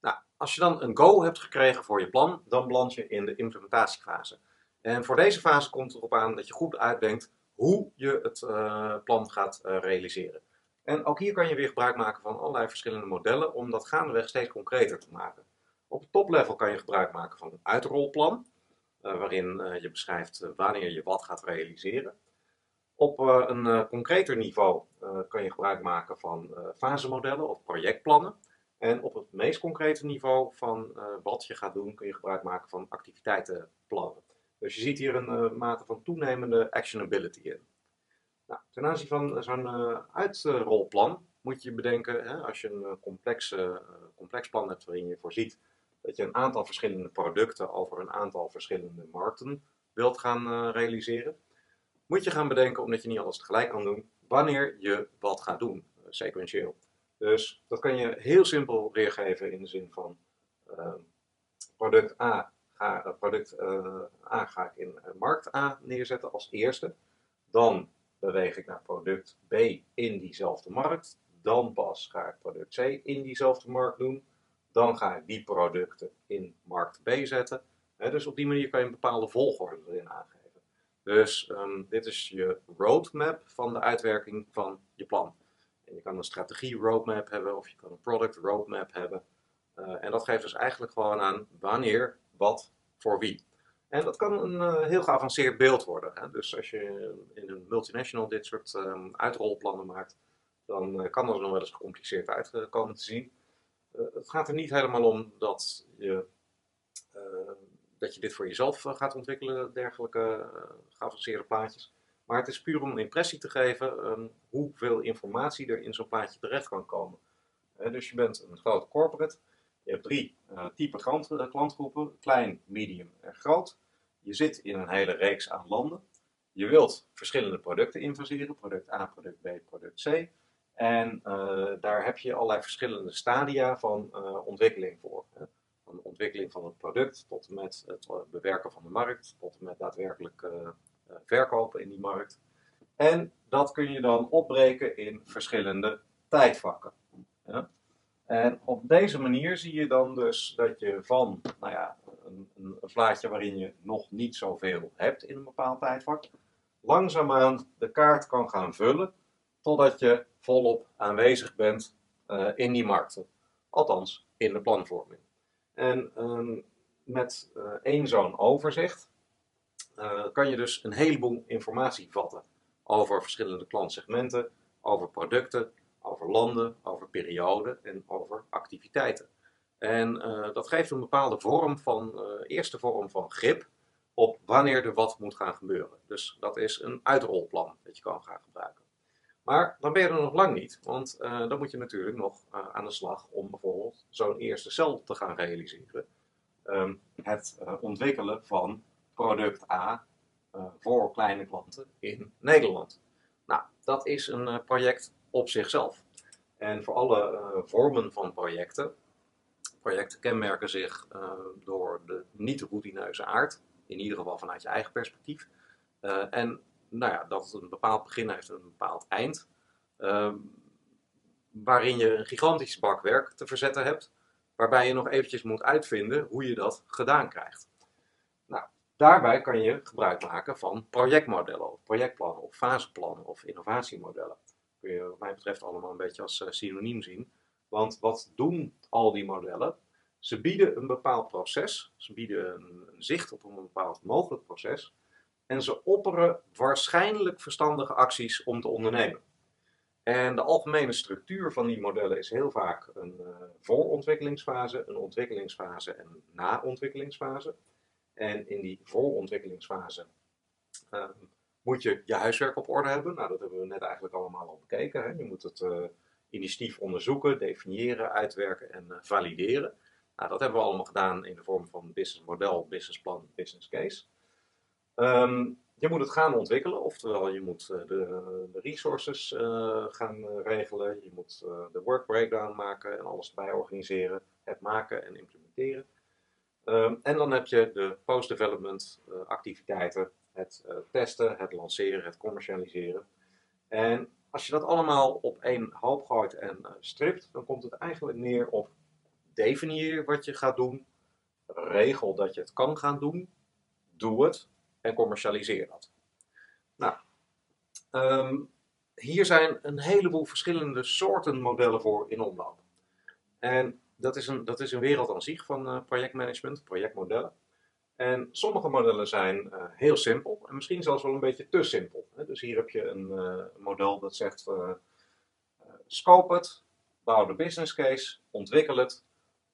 Nou, als je dan een go hebt gekregen voor je plan, dan beland je in de implementatiefase. En voor deze fase komt het erop aan dat je goed uitdenkt hoe je het uh, plan gaat uh, realiseren. En ook hier kan je weer gebruik maken van allerlei verschillende modellen om dat gaandeweg steeds concreter te maken. Op het toplevel kan je gebruik maken van een uitrolplan, uh, waarin je beschrijft wanneer je wat gaat realiseren. Op een concreter niveau kan je gebruik maken van fasemodellen of projectplannen. En op het meest concrete niveau van wat je gaat doen, kun je gebruik maken van activiteitenplannen. Dus je ziet hier een uh, mate van toenemende actionability in. Nou, ten aanzien van zo'n uh, uitrolplan moet je bedenken, hè, als je een complex, complex plan hebt waarin je voorziet dat je een aantal verschillende producten over een aantal verschillende markten wilt gaan realiseren, moet je gaan bedenken, omdat je niet alles tegelijk kan doen, wanneer je wat gaat doen, sequentieel. Dus dat kan je heel simpel weergeven in de zin van product A ga, product uh, A ik in uh, markt A neerzetten als eerste. Dan beweeg ik naar product B in diezelfde markt. Dan pas ga ik product C in diezelfde markt doen. Dan ga ik die producten in markt B zetten. dus op die manier kan je een bepaalde volgorde erin aangeven. Dus um, dit is je roadmap van de uitwerking van je plan. Je kan een strategie roadmap hebben of je kan een product roadmap hebben. Uh, en dat geeft dus eigenlijk gewoon aan wanneer wat voor wie. En dat kan een uh, heel geavanceerd beeld worden. Hè? Dus als je in een multinational dit soort um, uitrolplannen maakt, dan uh, kan dat nog wel eens gecompliceerd uitkomen te zien. Het gaat er niet helemaal om dat je, dat je dit voor jezelf gaat ontwikkelen, dergelijke geavanceerde plaatjes. Maar het is puur om een impressie te geven um, hoeveel informatie er in zo'n plaatje terecht kan komen. dus je bent een grote corporate je hebt drie uh, type eh, klantgroepen, klein, medium en groot. Je zit in een hele reeks aan landen. Je wilt verschillende producten invaseren, product A, product B, product C. En daar heb je allerlei verschillende stadia van ontwikkeling voor. Van de ontwikkeling van het product tot en met het bewerken van de markt, tot en met daadwerkelijk verkopen in die markt. En dat kun je dan opbreken in verschillende tijdvakken. En op deze manier zie je dan dus dat je van nou ja, een, een, vlaatje waarin je nog niet zoveel hebt in een bepaald tijdvak, langzaamaan de kaart kan gaan vullen totdat je volop aanwezig bent uh, in die markten. Althans, in de planvorming. En um, met uh, één zo'n overzicht uh, kan je dus een heleboel informatie vatten over verschillende klantsegmenten, over producten, over landen, over perioden en over activiteiten. En uh, dat geeft een bepaalde vorm van, uh, eerste vorm van grip op wanneer er wat moet gaan gebeuren. Dus dat is een uitrolplan dat je kan gaan gebruiken. Maar dan ben je er nog lang niet, want dan moet je natuurlijk nog aan de slag om bijvoorbeeld zo'n eerste cel te gaan realiseren. Um, het ontwikkelen van product A voor kleine klanten in Nederland. Nou, dat is een project op zichzelf. En voor alle uh, vormen van projecten, projecten kenmerken zich door de niet routineuze aard, in ieder geval vanuit je eigen perspectief. En nou ja, dat een bepaald begin heeft en een bepaald eind, ehm, waarin je een gigantisch bakwerk te verzetten hebt, waarbij je nog eventjes moet uitvinden hoe je dat gedaan krijgt. Daarbij kan je gebruik maken van projectmodellen, of projectplannen, of faseplannen, of innovatiemodellen kun je wat mij betreft allemaal een beetje als eh, synoniem zien. Want wat doen al die modellen? Ze bieden een bepaald proces, ze bieden een, zicht op een bepaald mogelijk proces en ze opperen waarschijnlijk verstandige acties om te ondernemen. En de algemene structuur van die modellen is heel vaak een uh, voorontwikkelingsfase, een ontwikkelingsfase en een naontwikkelingsfase. En in die voorontwikkelingsfase uh, moet je je huiswerk op orde hebben. Nou, dat hebben we net eigenlijk allemaal al bekeken. Hè. Je moet het uh, initiatief onderzoeken, definiëren, uitwerken en uh, valideren. Nou, dat hebben we allemaal gedaan in de vorm van business model, business case. Um, je moet het gaan ontwikkelen, oftewel je moet de, de, resources gaan regelen, je moet de work breakdown maken en alles erbij organiseren, het maken en implementeren. Um, en dan heb je de post-development activiteiten het uh, testen, het lanceren, het commercialiseren. En als je dat allemaal op één hoop gooit en uh, stript, dan komt het eigenlijk neer op definieer wat je gaat doen, regel dat je het kan gaan doen, doe het en commercialiseer dat. Nou, ehm, hier zijn een heleboel verschillende soorten modellen voor in omloop. En dat is een, dat is een wereld aan zich van uh, projectmanagement, projectmodellen. En sommige modellen zijn uh, heel simpel en misschien zelfs wel een beetje te simpel. Dus hier heb je een uh, model dat zegt: scope het, bouw de business case, ontwikkel het,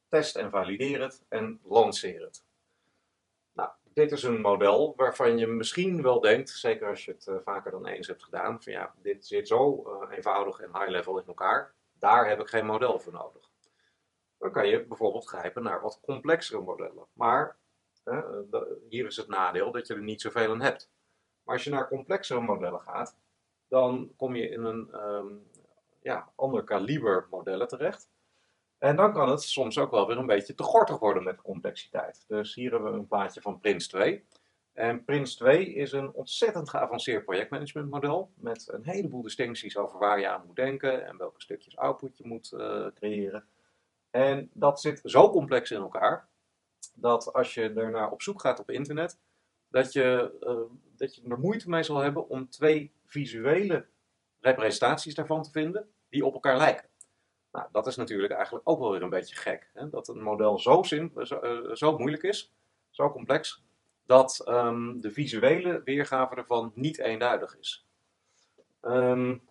test en valideer het en lanceer het. Nou, dit is een model waarvan je misschien wel denkt, zeker als je het vaker dan eens hebt gedaan, van ja, dit zit zo eenvoudig en high level in elkaar, daar heb ik geen model voor nodig dan kan je bijvoorbeeld grijpen naar wat complexere modellen. Maar hier is het nadeel dat je er niet zoveel aan hebt. Maar als je naar complexere modellen gaat, dan kom je in een um, ja, ander kaliber modellen terecht. En dan kan het soms ook wel weer een beetje te gortig worden met complexiteit. Dus hier hebben we een plaatje van Prins 2. En Prins 2 is een ontzettend geavanceerd projectmanagementmodel met een heleboel distincties over waar je aan moet denken en welke stukjes output je moet uh, creëren. En dat zit zo complex in elkaar, dat als je er naar op zoek gaat op internet, dat je, uh, dat je er moeite mee zal hebben om twee visuele representaties daarvan te vinden die op elkaar lijken. Nou, dat is natuurlijk eigenlijk ook wel weer een beetje gek. Hè? Dat een model zo, zo, uh, zo, moeilijk is, zo complex, dat um, de visuele weergave ervan niet eenduidig is. Um,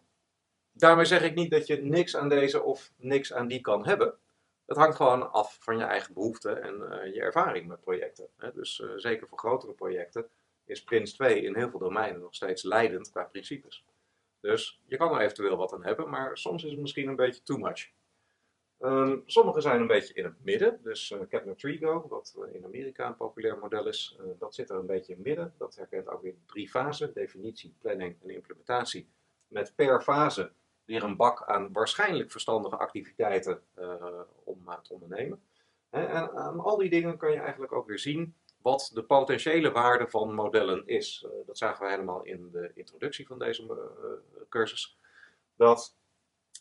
daarmee zeg ik niet dat je niks aan deze of niks aan die kan hebben. Het hangt gewoon af van je eigen behoeften en uh, je ervaring met projecten. Hè? Dus uh, zeker voor grotere projecten is Prins 2 in heel veel domeinen nog steeds leidend qua principes. Dus je kan er eventueel wat aan hebben, maar soms is het misschien een beetje too much. Um, sommige zijn een beetje in het midden. Dus uh, Kepler Trigo, wat in Amerika een populair model is, dat zit er een beetje in het midden. Dat herkent ook weer drie fasen: definitie, planning en implementatie. Met per fase weer een bak aan waarschijnlijk verstandige activiteiten uh, om te ondernemen. En aan al die dingen kan je eigenlijk ook weer zien wat de potentiële waarde van modellen is. Uh, dat zagen we helemaal in de introductie van deze cursus. Dat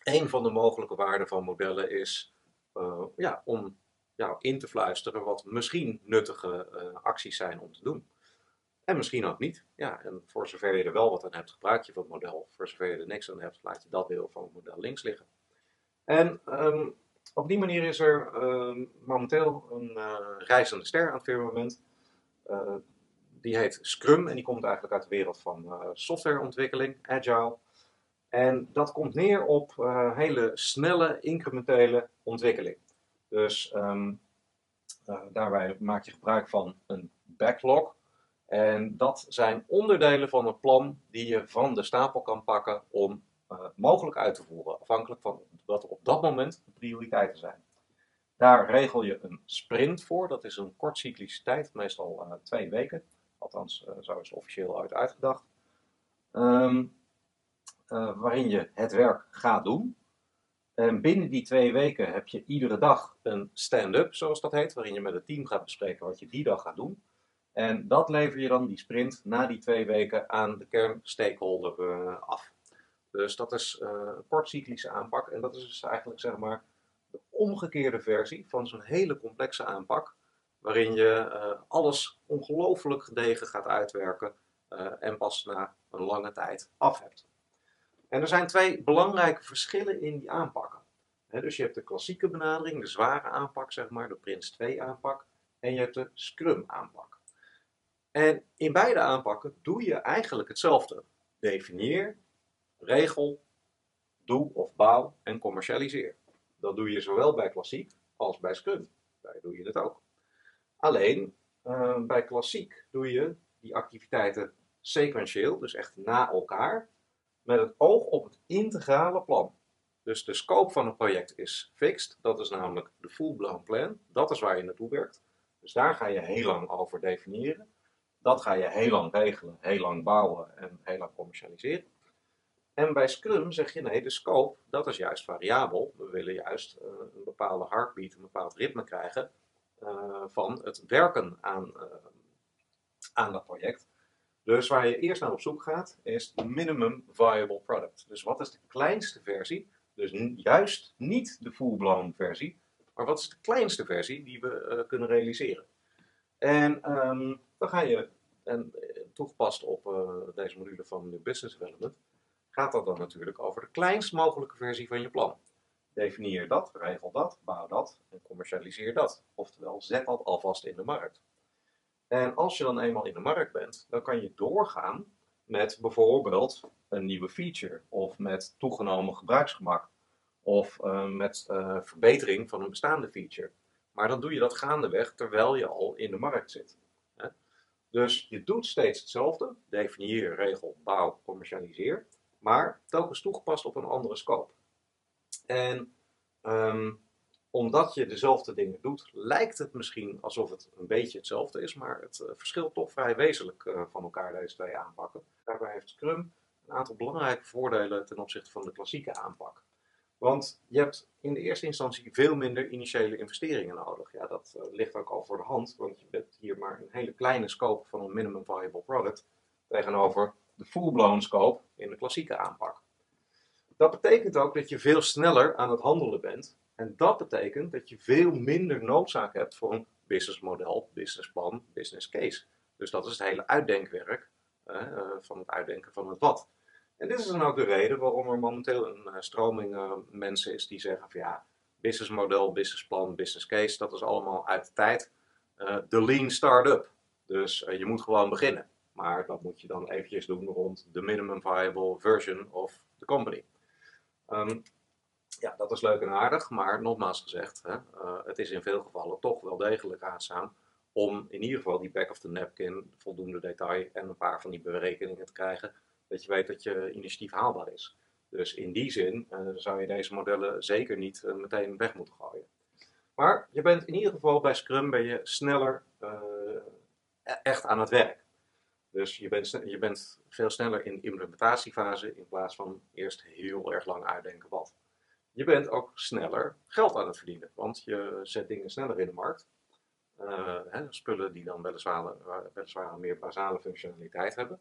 een van de mogelijke waarden van modellen is ja, om in te fluisteren wat misschien nuttige acties zijn om te doen. En misschien ook niet. Ja, en voor zover je er wel wat aan hebt, gebruik je van het model. Voor zover je er niks aan hebt, laat je dat deel van het model links liggen. En um, op die manier is er um, momenteel een uh, reizende ster aan het firmament. Uh, die heet Scrum en die komt eigenlijk uit de wereld van uh, softwareontwikkeling, agile. En dat komt neer op hele snelle, incrementele ontwikkeling. Dus um, daarbij maak je gebruik van een backlog. En dat zijn onderdelen van een plan die je van de stapel kan pakken om uh, mogelijk uit te voeren, afhankelijk van wat op dat moment de prioriteiten zijn. Daar regel je een sprint voor, dat is een kortcyclische tijd, meestal uh, twee weken. Althans, uh, zo is het officieel uit uitgedacht. Um, waarin je het werk gaat doen. En binnen die twee weken heb je iedere dag een stand-up, zoals dat heet, waarin je met het team gaat bespreken wat je die dag gaat doen. En dat lever je dan die sprint na die twee weken aan de kernstakeholder uh, af. Dus dat is uh, een kortcyclische aanpak. En dat is dus eigenlijk zeg maar de omgekeerde versie van zo'n hele complexe aanpak. Waarin je uh, alles ongelooflijk gedegen gaat uitwerken en pas na een lange tijd af hebt. En er zijn twee belangrijke verschillen in die aanpakken. Dus je hebt de klassieke benadering, de zware aanpak, zeg maar, de Prins 2 aanpak. En je hebt de Scrum aanpak. En in beide aanpakken doe je eigenlijk hetzelfde. Definieer, regel, doe of bouw en commercialiseer. Dat doe je zowel bij klassiek als bij Scrum. Daar doe je dat ook. Alleen uh, bij klassiek doe je die activiteiten sequentieel, dus echt na elkaar, met het oog op het integrale plan. Dus de scope van een project is fixed, dat is namelijk de full-blown plan, dat is waar je naartoe werkt. Dus daar ga je heel lang over definiëren. Dat ga je heel lang regelen, heel lang bouwen en heel lang commercialiseren. En bij Scrum zeg je nee, de scope, dat is juist variabel. We willen juist uh, een bepaalde heartbeat, een bepaald ritme krijgen uh, van het werken aan, uh, aan dat project. Dus waar je eerst naar op zoek gaat, is minimum viable product. Dus wat is de kleinste versie? Dus juist niet de full-blown versie, Maar wat is de kleinste versie die we kunnen realiseren? En ehm, dan ga je, en toegepast op deze module van Business Development, gaat dat dan natuurlijk over de kleinst mogelijke versie van je plan. Definieer dat, regel dat, bouw dat en commercialiseer dat. Oftewel, zet dat alvast in de markt. En als je dan eenmaal in de markt bent, dan kan je doorgaan met bijvoorbeeld een nieuwe feature of met toegenomen gebruiksgemak of uh, met verbetering van een bestaande feature. Maar dan doe je dat gaandeweg terwijl je al in de markt zit. Dus je doet steeds hetzelfde, definieer, regel, bouw, commercialiseer, maar telkens toegepast op een andere scope. En um, omdat je dezelfde dingen doet, lijkt het misschien alsof het een beetje hetzelfde is, maar het uh, verschilt toch vrij wezenlijk uh, van elkaar, deze twee aanpakken. Daarbij heeft Scrum een aantal belangrijke voordelen ten opzichte van de klassieke aanpak. Want je hebt in de eerste instantie veel minder initiële investeringen nodig. Ja, dat uh, ligt ook al voor de hand, want je hier maar een hele kleine scope van een minimum viable product tegenover de full-blown scope in de klassieke aanpak. Dat betekent ook dat je veel sneller aan het handelen bent. En dat betekent dat je veel minder noodzaak hebt voor een businessmodel, businessplan, business case. Dus dat is het hele uitdenkwerk uh, van het uitdenken van het wat. En dit is dan ook de reden waarom er momenteel een uh, stroming uh, mensen is die zeggen van ja, businessmodel, businessplan, business case, dat is allemaal uit de tijd. De lean startup. Dus je moet gewoon beginnen. Maar dat moet je dan eventjes doen rond de minimum viable version of the company. Um, ja, dat is leuk en aardig, maar nogmaals gezegd, hè, uh, het is in veel gevallen toch wel degelijk raadzaam om in ieder geval die back of the napkin, voldoende detail en een paar van die berekeningen te krijgen, dat je weet dat je initiatief haalbaar is. Dus in die zin zou je deze modellen zeker niet meteen weg moeten gooien. Maar je bent in ieder geval bij Scrum ben je sneller e-, echt aan het werk. Dus je bent, je bent veel sneller in implementatiefase in plaats van eerst heel erg lang uitdenken wat. Je bent ook sneller geld aan het verdienen, want je zet dingen sneller in de markt. Uh, hè, spullen die dan weliswaar, weliswaar meer basale functionaliteit hebben.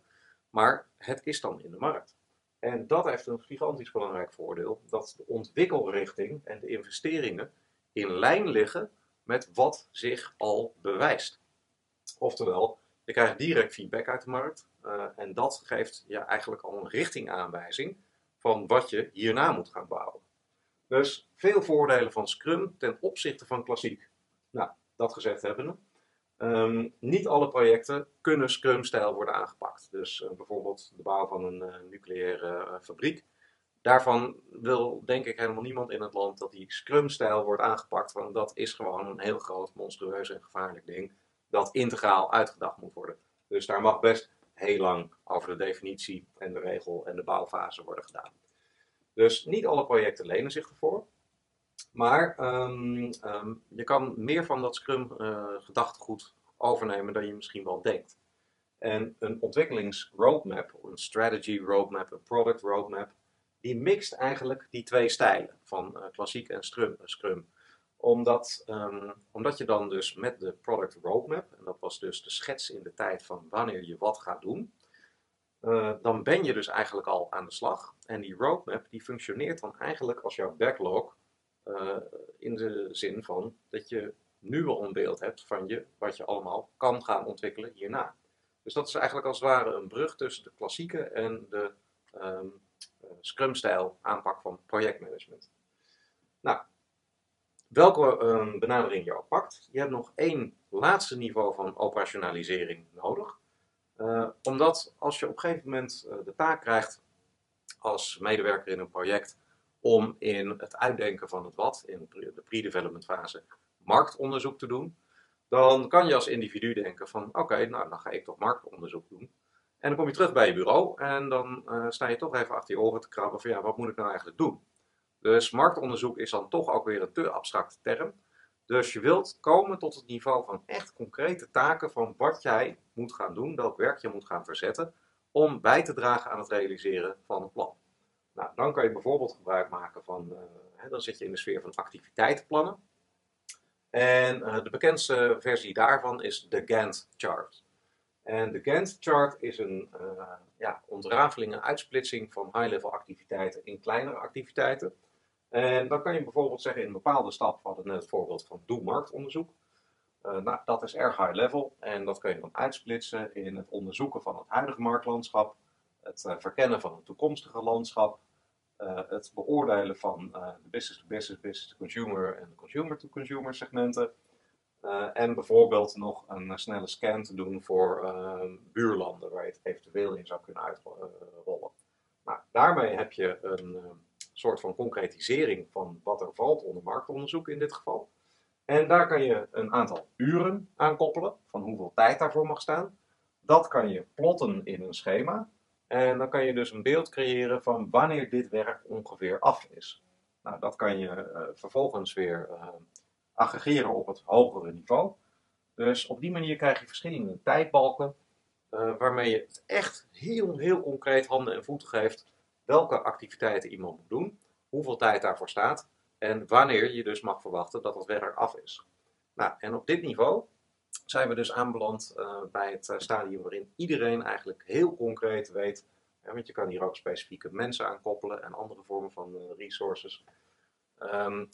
Maar het is dan in de markt. En dat heeft een gigantisch belangrijk voordeel, dat de ontwikkelrichting en de investeringen in lijn liggen met wat zich al bewijst. Oftewel, je krijgt direct feedback uit de markt. Uh, en dat geeft je eigenlijk al een richtingaanwijzing van wat je hierna moet gaan bouwen. Dus veel voordelen van Scrum ten opzichte van klassiek. Nou, dat gezegd hebben we. Um, niet alle projecten kunnen Scrum-stijl worden aangepakt. Dus uh, bijvoorbeeld de bouw van een uh, nucleaire fabriek. Daarvan wil denk ik helemaal niemand in het land dat die Scrum-stijl wordt aangepakt. Want dat is gewoon een heel groot, monstrueus en gevaarlijk ding dat integraal uitgedacht moet worden. Dus daar mag best heel lang over de definitie en de regel en de bouwfase worden gedaan. Dus niet alle projecten lenen zich ervoor. Maar um, um, je kan meer van dat Scrum uh, gedachtegoed overnemen dan je misschien wel denkt. En een ontwikkelingsroadmap, een strategy roadmap, een product roadmap, die mixt eigenlijk die twee stijlen van uh, klassiek en Scrum. Scrum omdat, um, omdat je dan dus met de product roadmap, en dat was dus de schets in de tijd van wanneer je wat gaat doen, uh, dan ben je dus eigenlijk al aan de slag. En die roadmap die functioneert dan eigenlijk als jouw backlog in de zin van dat je nu al een beeld hebt van je, wat je allemaal kan gaan ontwikkelen hierna. Dus dat is eigenlijk als het ware een brug tussen de klassieke en de um, Scrum-stijl aanpak van projectmanagement. Nou, welke um, benadering je ook pakt, je hebt nog één laatste niveau van operationalisering nodig. Uh, omdat als je op een gegeven moment uh, de taak krijgt als medewerker in een project om in het uitdenken van het wat, in de pre-development fase, marktonderzoek te doen, dan kan je als individu denken van oké, nou dan ga ik toch marktonderzoek doen. En dan kom je terug bij je bureau en dan uh, sta je toch even achter je oren te krabben van ja, wat moet ik nou eigenlijk doen? Dus marktonderzoek is dan toch ook weer een te abstracte term. Dus je wilt komen tot het niveau van echt concrete taken van wat jij moet gaan doen, welk werk je moet gaan verzetten, om bij te dragen aan het realiseren van een plan. Nou, dan kan je bijvoorbeeld gebruik maken van, uh, hè, dan zit je in de sfeer van activiteitenplannen. En uh, de bekendste versie daarvan is de Gantt chart. En de Gantt chart is een uh, ja, ontrafeling, een uitsplitsing van high-level activiteiten in kleinere activiteiten. En dan kan je bijvoorbeeld zeggen in een bepaalde stap, we hadden net het voorbeeld van doe marktonderzoek. Uh, nou, dat is erg high level en dat kun je dan uitsplitsen in het onderzoeken van het huidige marktlandschap, het uh, verkennen van een toekomstige landschap, het beoordelen van de business-to-business, business-to-consumer en consumer-to-consumer segmenten. En bijvoorbeeld nog een snelle scan te doen voor buurlanden waar je het eventueel in zou kunnen uitrollen. Nou, daarmee heb je een soort van concretisering van wat er valt onder marktonderzoek in dit geval. En daar kan je een aantal uren aan koppelen, van hoeveel tijd daarvoor mag staan. Dat kan je plotten in een schema. En dan kan je dus een beeld creëren van wanneer dit werk ongeveer af is. Nou, dat kan je vervolgens weer aggregeren op het hogere niveau. Dus op die manier krijg je verschillende tijdbalken, uh, waarmee je het echt heel, heel concreet handen en voeten geeft welke activiteiten iemand moet doen, hoeveel tijd daarvoor staat en wanneer je dus mag verwachten dat het werk af is. Nou, en op dit niveau zijn we dus aanbeland uh, bij het eh, stadium waarin iedereen eigenlijk heel concreet weet, want je kan hier ook specifieke mensen aan koppelen en andere vormen van resources, um,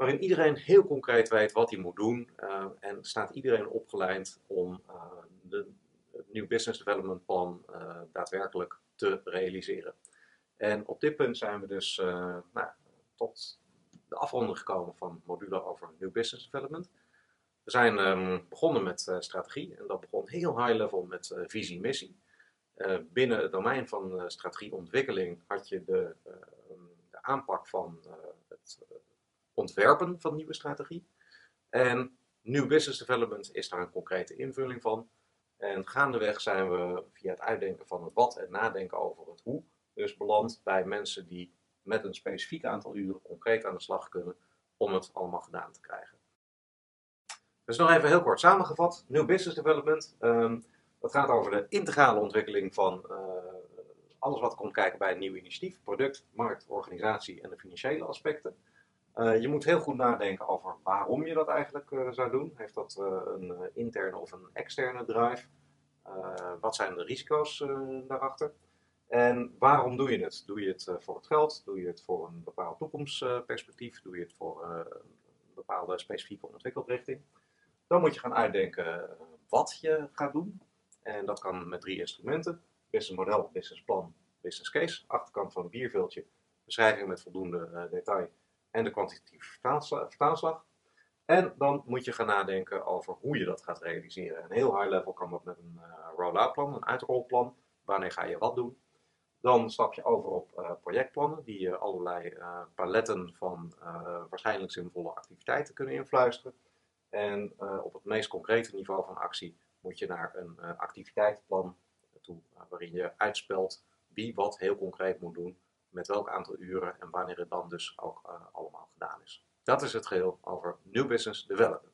waarin iedereen heel concreet weet wat hij moet doen uh, en staat iedereen opgeleid om de, het nieuw business development plan daadwerkelijk te realiseren. En op dit punt zijn we dus nou, tot de afronding gekomen van module over New Business Development. We zijn um, begonnen met strategie en dat begon heel high level met visie-missie. Binnen het domein van strategieontwikkeling had je de, de aanpak van het ontwerpen van nieuwe strategie. En New Business Development is daar een concrete invulling van. En gaandeweg zijn we via het uitdenken van het wat en nadenken over het hoe, dus beland bij mensen die met een specifiek aantal uren concreet aan de slag kunnen om het allemaal gedaan te krijgen. Dus nog even heel kort samengevat, New Business Development. Um, dat gaat over de integrale ontwikkeling van uh, alles wat komt kijken bij een nieuw initiatief, product, markt, organisatie en de financiële aspecten. Uh, je moet heel goed nadenken over waarom je dat eigenlijk uh, zou doen. Heeft dat een interne of een externe drive? wat zijn de risico's daarachter? En waarom doe je het? Doe je het eh, voor het geld? Doe je het voor een bepaald toekomstperspectief? Doe je het voor eh, een bepaalde specifieke ontwikkelrichting? Dan moet je gaan uitdenken eh, wat je gaat doen. En dat kan met drie instrumenten. Business model, business plan, business case. Achterkant van een bierveeltje. Beschrijving met voldoende detail. En de kwantitatieve vertaalslag. En dan moet je gaan nadenken over hoe je dat gaat realiseren. Een heel high level kan dat met een roll-out plan, een uitrolplan. Wanneer ga je wat doen? Dan stap je over op uh, projectplannen, die je allerlei uh, paletten van uh, waarschijnlijk zinvolle activiteiten kunnen influisteren. En op het meest concrete niveau van actie moet je naar een activiteitenplan toe, waarin je uitspelt wie wat heel concreet moet doen, met welk aantal uren en wanneer het dan dus ook allemaal gedaan is. Dat is het geheel over New Business Development.